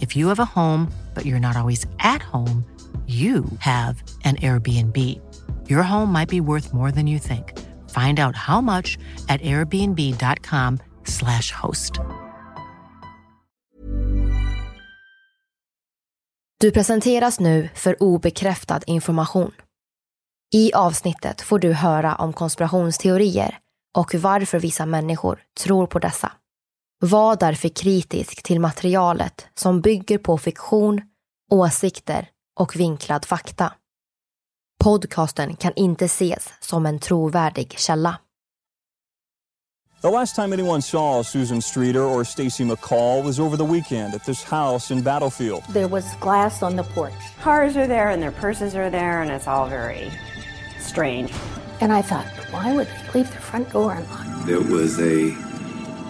If you have a home, but you're not always at home, you have an Airbnb. Your home might be worth more than you think. Find out how much at airbnb.com/slash host. Du presenteras nu för obekräftad information. I avsnittet får du höra om konspirationsteorier och varför vissa människor tror på dessa. Var därför kritisk till materialet som bygger på fiktion, åsikter och vinklad fakta. Podcasten kan inte ses som en trovärdig källa. The last time anyone saw Susan Streeter or Stacy McCall was over the weekend at this house in Battlefield. There was glass on the porch. Cars are there and their purses are there, and it's all very strange. And I thought, why would they leave their front door unlocked? There was a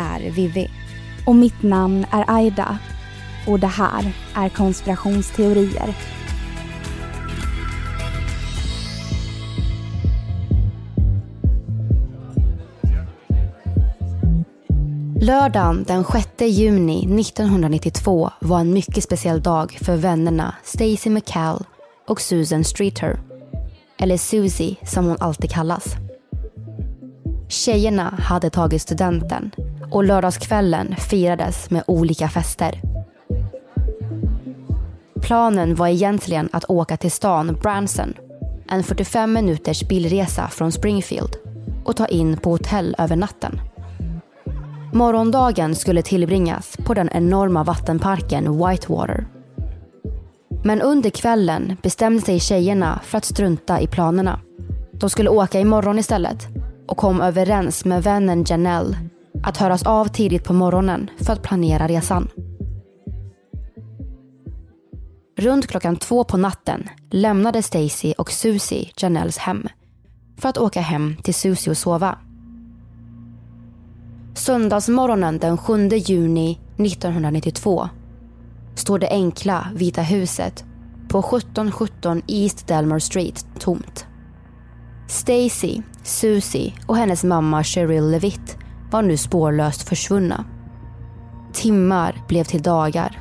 är Vivi. Och mitt namn är Aida. Och det här är konspirationsteorier. Lördagen den 6 juni 1992 var en mycket speciell dag för vännerna Stacy McCall och Susan Streeter. Eller Susie som hon alltid kallas. Tjejerna hade tagit studenten och lördagskvällen firades med olika fester. Planen var egentligen att åka till stan Branson, en 45 minuters bilresa från Springfield och ta in på hotell över natten. Morgondagen skulle tillbringas på den enorma vattenparken Whitewater. Men under kvällen bestämde sig tjejerna för att strunta i planerna. De skulle åka imorgon istället och kom överens med vännen Janelle att höras av tidigt på morgonen för att planera resan. Runt klockan två på natten lämnade Stacy och Susie Janelles hem för att åka hem till Susie och sova. Söndagsmorgonen den 7 juni 1992 står det enkla Vita huset på 1717 East Delmar Street tomt. Stacy, Susie och hennes mamma Cheryl Levitt var nu spårlöst försvunna. Timmar blev till dagar,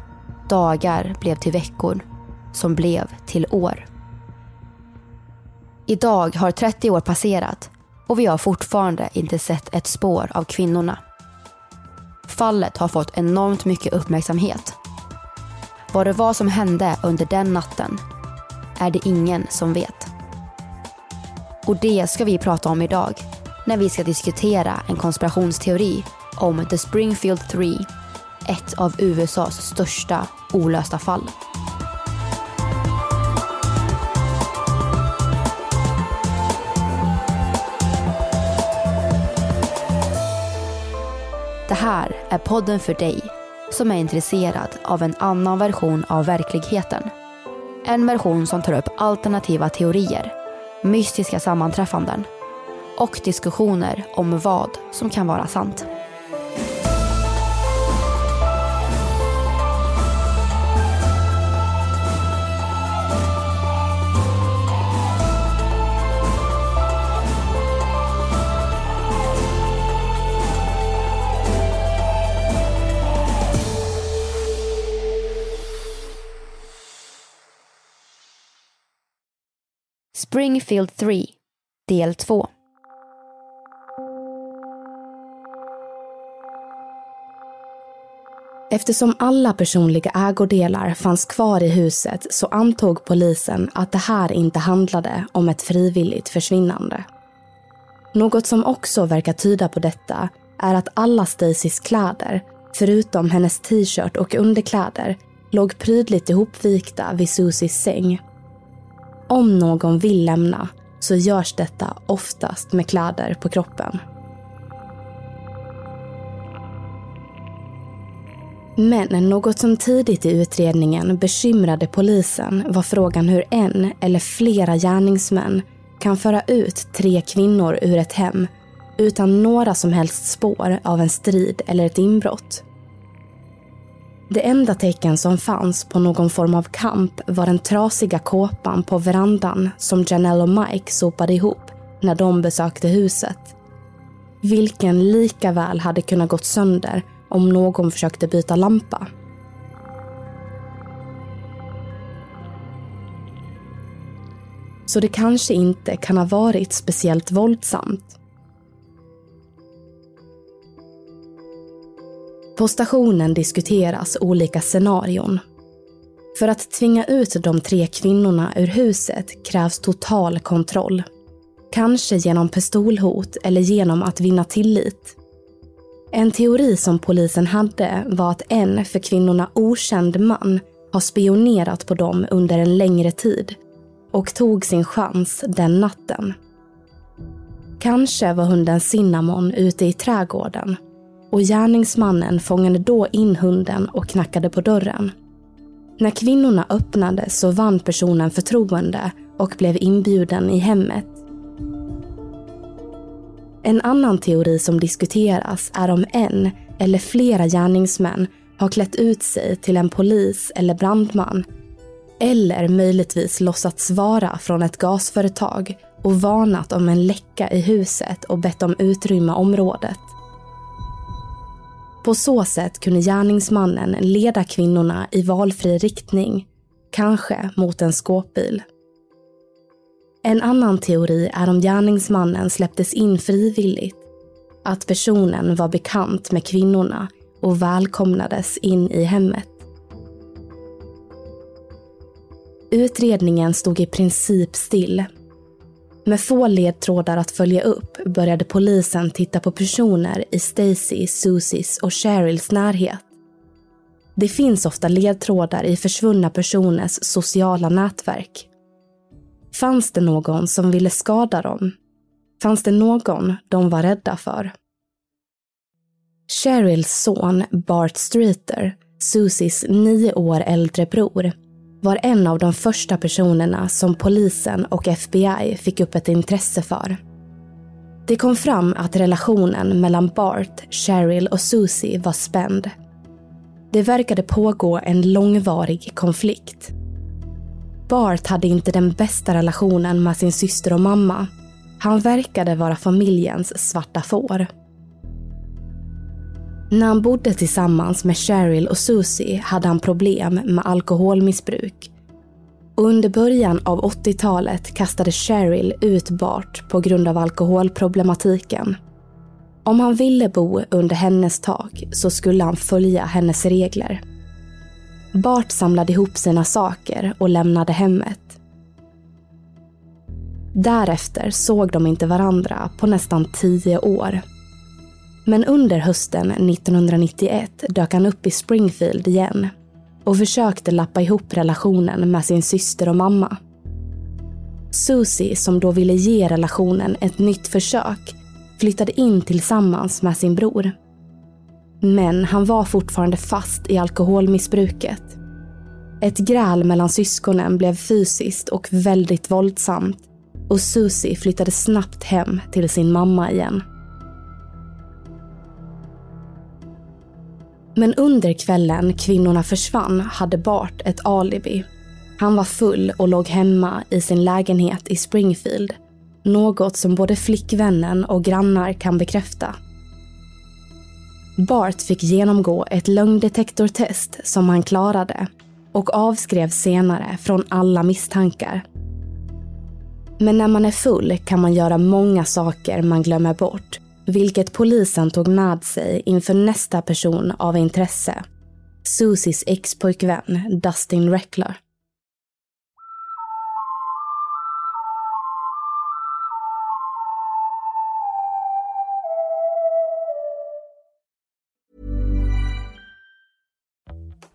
dagar blev till veckor, som blev till år. Idag har 30 år passerat och vi har fortfarande inte sett ett spår av kvinnorna. Fallet har fått enormt mycket uppmärksamhet. Vad det var som hände under den natten är det ingen som vet. Och det ska vi prata om idag när vi ska diskutera en konspirationsteori om The Springfield 3, ett av USAs största olösta fall. Det här är podden för dig som är intresserad av en annan version av verkligheten. En version som tar upp alternativa teorier, mystiska sammanträffanden och diskussioner om vad som kan vara sant. Springfield 3, del 2. Eftersom alla personliga ägodelar fanns kvar i huset så antog polisen att det här inte handlade om ett frivilligt försvinnande. Något som också verkar tyda på detta är att alla Stacys kläder, förutom hennes t-shirt och underkläder, låg prydligt ihopvikta vid Susies säng. Om någon vill lämna så görs detta oftast med kläder på kroppen. Men något som tidigt i utredningen bekymrade polisen var frågan hur en eller flera gärningsmän kan föra ut tre kvinnor ur ett hem utan några som helst spår av en strid eller ett inbrott. Det enda tecken som fanns på någon form av kamp var den trasiga kåpan på verandan som Janelle och Mike sopade ihop när de besökte huset. Vilken lika väl hade kunnat gått sönder om någon försökte byta lampa. Så det kanske inte kan ha varit speciellt våldsamt. På stationen diskuteras olika scenarion. För att tvinga ut de tre kvinnorna ur huset krävs total kontroll. Kanske genom pistolhot eller genom att vinna tillit. En teori som polisen hade var att en för kvinnorna okänd man har spionerat på dem under en längre tid och tog sin chans den natten. Kanske var hunden Cinnamon ute i trädgården och gärningsmannen fångade då in hunden och knackade på dörren. När kvinnorna öppnade så vann personen förtroende och blev inbjuden i hemmet. En annan teori som diskuteras är om en eller flera gärningsmän har klätt ut sig till en polis eller brandman eller möjligtvis låtsats vara från ett gasföretag och varnat om en läcka i huset och bett dem utrymma området. På så sätt kunde gärningsmannen leda kvinnorna i valfri riktning, kanske mot en skåpbil. En annan teori är om gärningsmannen släpptes in frivilligt, att personen var bekant med kvinnorna och välkomnades in i hemmet. Utredningen stod i princip still med få ledtrådar att följa upp började polisen titta på personer i Stacy, Susies och Cheryls närhet. Det finns ofta ledtrådar i försvunna personers sociala nätverk. Fanns det någon som ville skada dem? Fanns det någon de var rädda för? Cheryls son Bart Streeter, Susies nio år äldre bror, var en av de första personerna som polisen och FBI fick upp ett intresse för. Det kom fram att relationen mellan Bart, Cheryl och Susie var spänd. Det verkade pågå en långvarig konflikt. Bart hade inte den bästa relationen med sin syster och mamma. Han verkade vara familjens svarta får. När han bodde tillsammans med Cheryl och Susie hade han problem med alkoholmissbruk. Under början av 80-talet kastade Cheryl ut Bart på grund av alkoholproblematiken. Om han ville bo under hennes tak så skulle han följa hennes regler. Bart samlade ihop sina saker och lämnade hemmet. Därefter såg de inte varandra på nästan tio år. Men under hösten 1991 dök han upp i Springfield igen och försökte lappa ihop relationen med sin syster och mamma. Susie, som då ville ge relationen ett nytt försök, flyttade in tillsammans med sin bror. Men han var fortfarande fast i alkoholmissbruket. Ett gräl mellan syskonen blev fysiskt och väldigt våldsamt och Susie flyttade snabbt hem till sin mamma igen. Men under kvällen kvinnorna försvann hade Bart ett alibi. Han var full och låg hemma i sin lägenhet i Springfield. Något som både flickvännen och grannar kan bekräfta. Bart fick genomgå ett lögndetektortest som han klarade och avskrevs senare från alla misstankar. Men när man är full kan man göra många saker man glömmer bort vilket polisen tog med sig inför nästa person av intresse. Susies ex-pojkvän Dustin Reckler.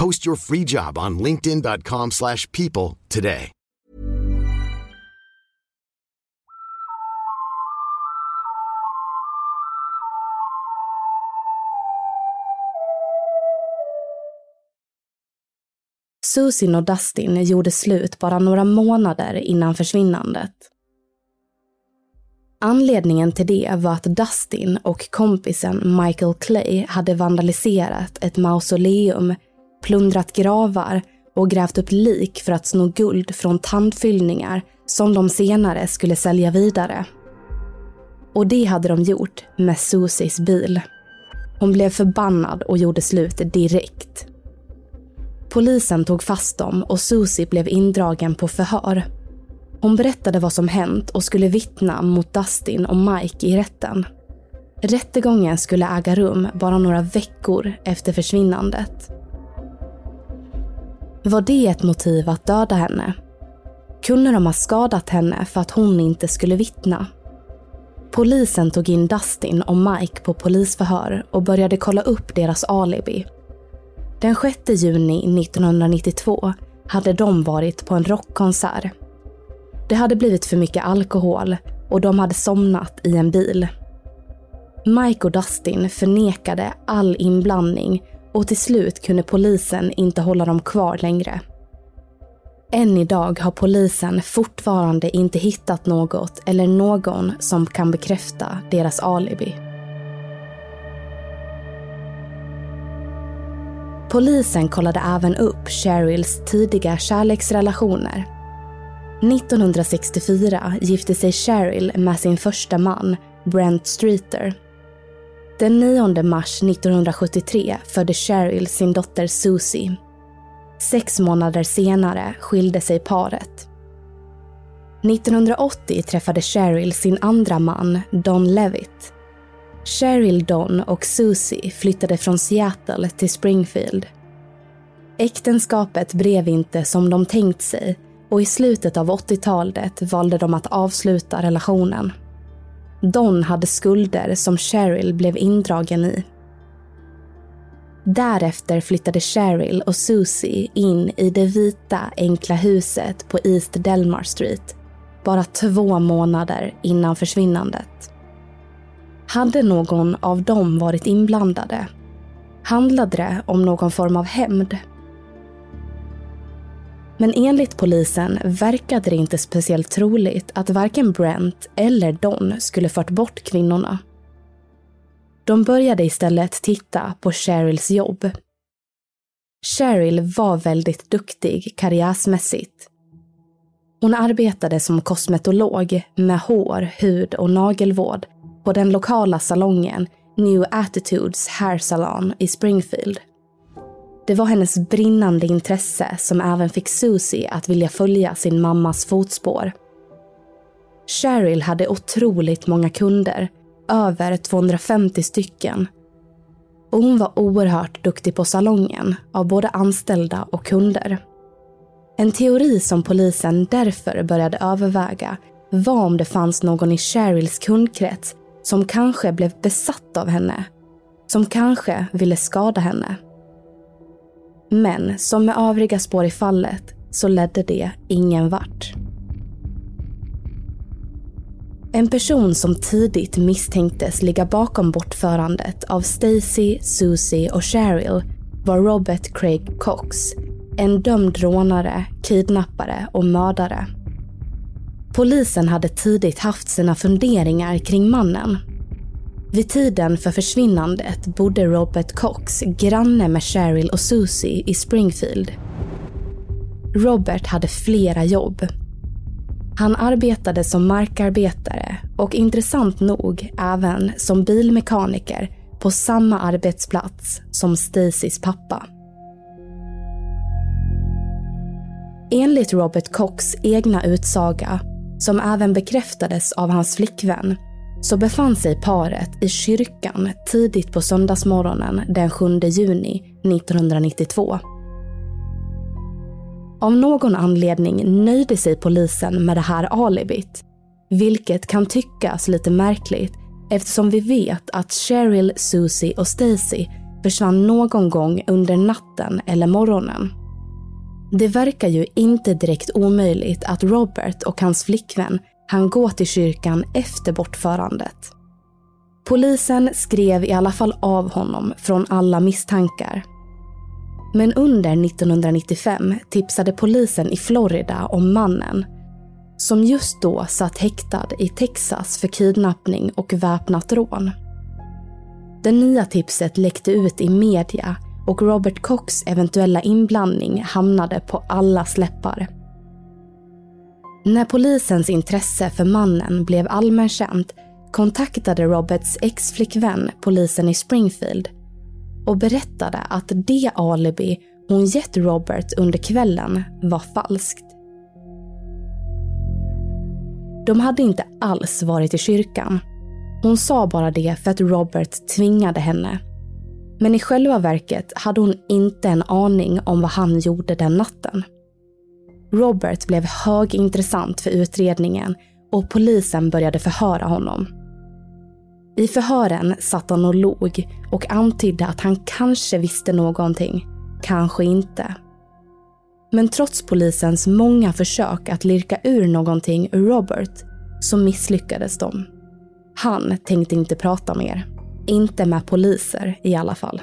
Post your free job on linkedin.com/people slash people today. Susin och Dustin gjorde slut bara några månader innan försvinnandet. Anledningen till det var att Dustin och kompisen Michael Clay hade vandaliserat ett mausoleum, plundrat gravar och grävt upp lik för att sno guld från tandfyllningar som de senare skulle sälja vidare. Och det hade de gjort med Susies bil. Hon blev förbannad och gjorde slut direkt. Polisen tog fast dem och Susie blev indragen på förhör. Hon berättade vad som hänt och skulle vittna mot Dustin och Mike i rätten. Rättegången skulle äga rum bara några veckor efter försvinnandet. Var det ett motiv att döda henne? Kunde de ha skadat henne för att hon inte skulle vittna? Polisen tog in Dustin och Mike på polisförhör och började kolla upp deras alibi. Den 6 juni 1992 hade de varit på en rockkonsert. Det hade blivit för mycket alkohol och de hade somnat i en bil. Mike och Dustin förnekade all inblandning och till slut kunde polisen inte hålla dem kvar längre. Än idag har polisen fortfarande inte hittat något eller någon som kan bekräfta deras alibi. Polisen kollade även upp Cheryls tidiga kärleksrelationer. 1964 gifte sig Cheryl med sin första man, Brent Streeter. Den 9 mars 1973 födde Cheryl sin dotter Susie. Sex månader senare skilde sig paret. 1980 träffade Cheryl sin andra man, Don Levitt. Cheryl, Don och Susie flyttade från Seattle till Springfield. Äktenskapet blev inte som de tänkt sig och i slutet av 80-talet valde de att avsluta relationen. Don hade skulder som Cheryl blev indragen i. Därefter flyttade Cheryl och Susie in i det vita enkla huset på East Delmar Street bara två månader innan försvinnandet. Hade någon av dem varit inblandade? Handlade det om någon form av hämnd? Men enligt polisen verkade det inte speciellt troligt att varken Brent eller Don skulle fört bort kvinnorna. De började istället titta på Cheryls jobb. Cheryl var väldigt duktig karriärsmässigt. Hon arbetade som kosmetolog med hår, hud och nagelvård på den lokala salongen New Attitudes Hair Salon i Springfield. Det var hennes brinnande intresse som även fick Susie att vilja följa sin mammas fotspår. Cheryl hade otroligt många kunder, över 250 stycken. Och hon var oerhört duktig på salongen av både anställda och kunder. En teori som polisen därför började överväga var om det fanns någon i Cheryls kundkrets som kanske blev besatt av henne. Som kanske ville skada henne. Men som med övriga spår i fallet så ledde det ingen vart. En person som tidigt misstänktes ligga bakom bortförandet av Stacy, Susie och Cheryl var Robert Craig Cox, en dömd rånare, kidnappare och mördare. Polisen hade tidigt haft sina funderingar kring mannen. Vid tiden för försvinnandet bodde Robert Cox granne med Cheryl och Susie i Springfield. Robert hade flera jobb. Han arbetade som markarbetare och intressant nog även som bilmekaniker på samma arbetsplats som Stacys pappa. Enligt Robert Cox egna utsaga, som även bekräftades av hans flickvän, så befann sig paret i kyrkan tidigt på söndagsmorgonen den 7 juni 1992. Av någon anledning nöjde sig polisen med det här alibit, vilket kan tyckas lite märkligt eftersom vi vet att Cheryl, Susie och Stacy försvann någon gång under natten eller morgonen. Det verkar ju inte direkt omöjligt att Robert och hans flickvän han gå till kyrkan efter bortförandet. Polisen skrev i alla fall av honom från alla misstankar. Men under 1995 tipsade polisen i Florida om mannen som just då satt häktad i Texas för kidnappning och väpnat rån. Det nya tipset läckte ut i media och Robert Cox eventuella inblandning hamnade på alla släppar. När polisens intresse för mannen blev allmänt känt kontaktade Roberts ex-flickvän polisen i Springfield och berättade att det alibi hon gett Robert under kvällen var falskt. De hade inte alls varit i kyrkan. Hon sa bara det för att Robert tvingade henne. Men i själva verket hade hon inte en aning om vad han gjorde den natten. Robert blev högintressant för utredningen och polisen började förhöra honom. I förhören satt han och log och antydde att han kanske visste någonting, kanske inte. Men trots polisens många försök att lirka ur någonting ur Robert så misslyckades de. Han tänkte inte prata mer. Inte med poliser i alla fall.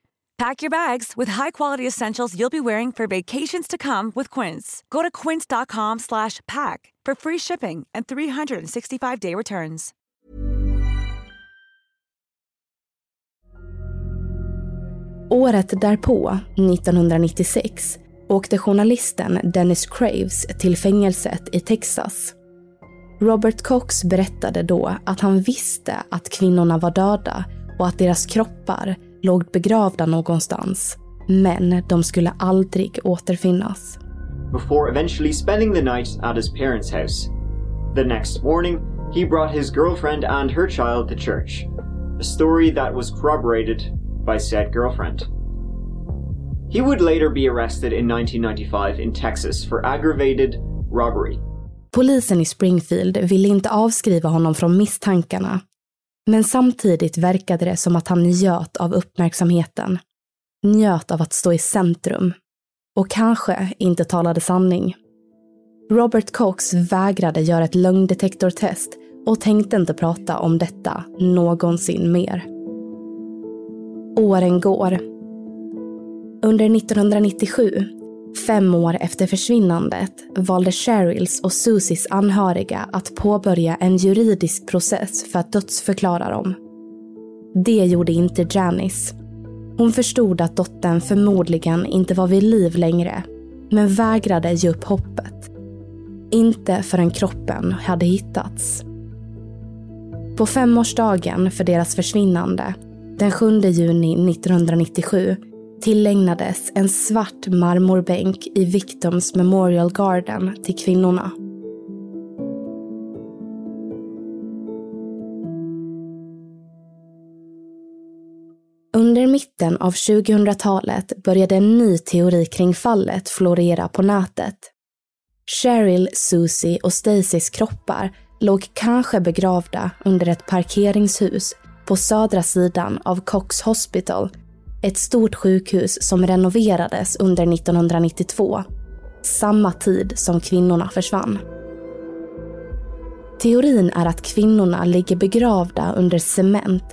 Pack your bags with high-quality essentials you'll be wearing for vacations to come with Quince. Go to quince.com/pack for free shipping and 365-day returns. Året därpå, 1996, åkte journalisten Dennis Craves till fängelset i Texas. Robert Cox berättade då att han visste att kvinnorna var döda och att deras kroppar låg begravda någonstans. Men de skulle aldrig återfinnas. Before eventually spending the night at his parents' house. The next morning, he brought his girlfriend and her child to church. A story that was corroborated by said girlfriend. He would later be arrested in 1995 in Texas for aggravated robbery. Polisen i Springfield ville inte avskriva honom från misstankarna. Men samtidigt verkade det som att han njöt av uppmärksamheten. Njöt av att stå i centrum. Och kanske inte talade sanning. Robert Cox vägrade göra ett lögndetektortest och tänkte inte prata om detta någonsin mer. Åren går. Under 1997 Fem år efter försvinnandet valde Sheryls och Susies anhöriga att påbörja en juridisk process för att dödsförklara dem. Det gjorde inte Janice. Hon förstod att dottern förmodligen inte var vid liv längre, men vägrade ge upp hoppet. Inte förrän kroppen hade hittats. På femårsdagen för deras försvinnande, den 7 juni 1997, tillägnades en svart marmorbänk i Victims Memorial Garden till kvinnorna. Under mitten av 2000-talet började en ny teori kring fallet florera på nätet. Cheryl, Susie och Stacys kroppar låg kanske begravda under ett parkeringshus på södra sidan av Cox Hospital ett stort sjukhus som renoverades under 1992. Samma tid som kvinnorna försvann. Teorin är att kvinnorna ligger begravda under cement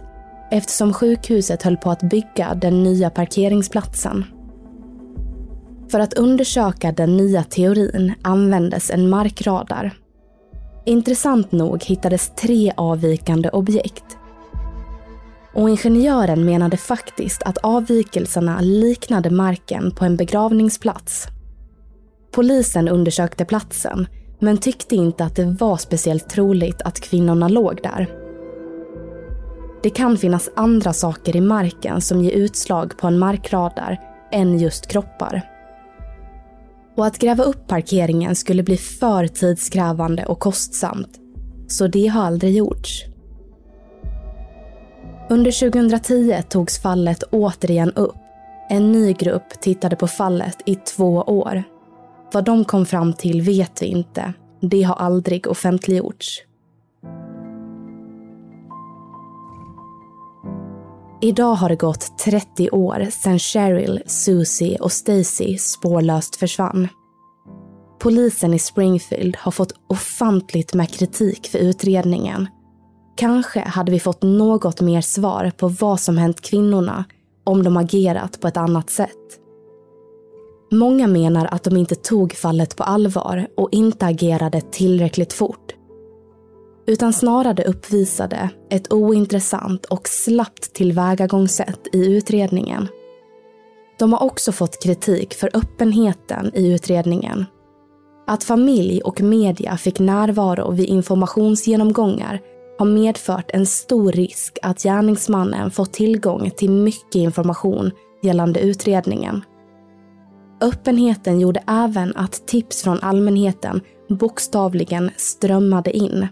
eftersom sjukhuset höll på att bygga den nya parkeringsplatsen. För att undersöka den nya teorin användes en markradar. Intressant nog hittades tre avvikande objekt och ingenjören menade faktiskt att avvikelserna liknade marken på en begravningsplats. Polisen undersökte platsen, men tyckte inte att det var speciellt troligt att kvinnorna låg där. Det kan finnas andra saker i marken som ger utslag på en markradar än just kroppar. Och att gräva upp parkeringen skulle bli för tidskrävande och kostsamt, så det har aldrig gjorts. Under 2010 togs fallet återigen upp. En ny grupp tittade på fallet i två år. Vad de kom fram till vet vi inte. Det har aldrig offentliggjorts. Idag har det gått 30 år sedan Cheryl, Susie och Stacy spårlöst försvann. Polisen i Springfield har fått ofantligt med kritik för utredningen Kanske hade vi fått något mer svar på vad som hänt kvinnorna om de agerat på ett annat sätt. Många menar att de inte tog fallet på allvar och inte agerade tillräckligt fort. Utan snarare uppvisade ett ointressant och slappt tillvägagångssätt i utredningen. De har också fått kritik för öppenheten i utredningen. Att familj och media fick närvaro vid informationsgenomgångar har medfört en stor risk att gärningsmannen fått tillgång till mycket information gällande utredningen. Öppenheten gjorde även att tips från allmänheten bokstavligen strömmade in.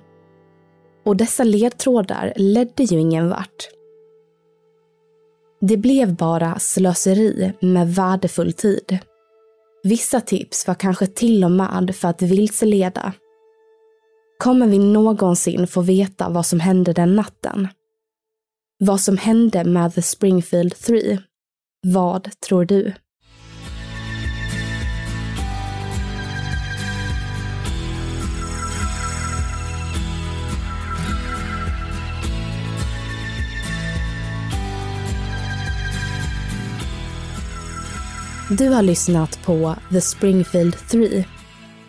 Och dessa ledtrådar ledde ju ingen vart. Det blev bara slöseri med värdefull tid. Vissa tips var kanske till och med för att vilseleda kommer vi någonsin få veta vad som hände den natten? Vad som hände med The Springfield 3? Vad tror du? Du har lyssnat på The Springfield 3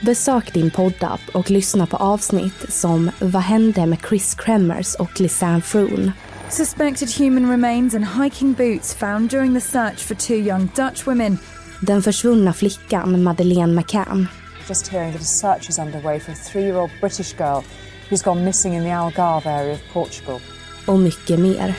Besök din poddapp och lyssna på avsnitt som Vad hände med Chris Kremers och Lisanne Froon? Suspected human remains and hiking boots found during the search for two young Dutch women. Den försvunna flickan Madeleine McCann. Just hearing that a search is underway for a three-year-old British girl who's gone missing in the Algarve area of Portugal. Och mycket mer.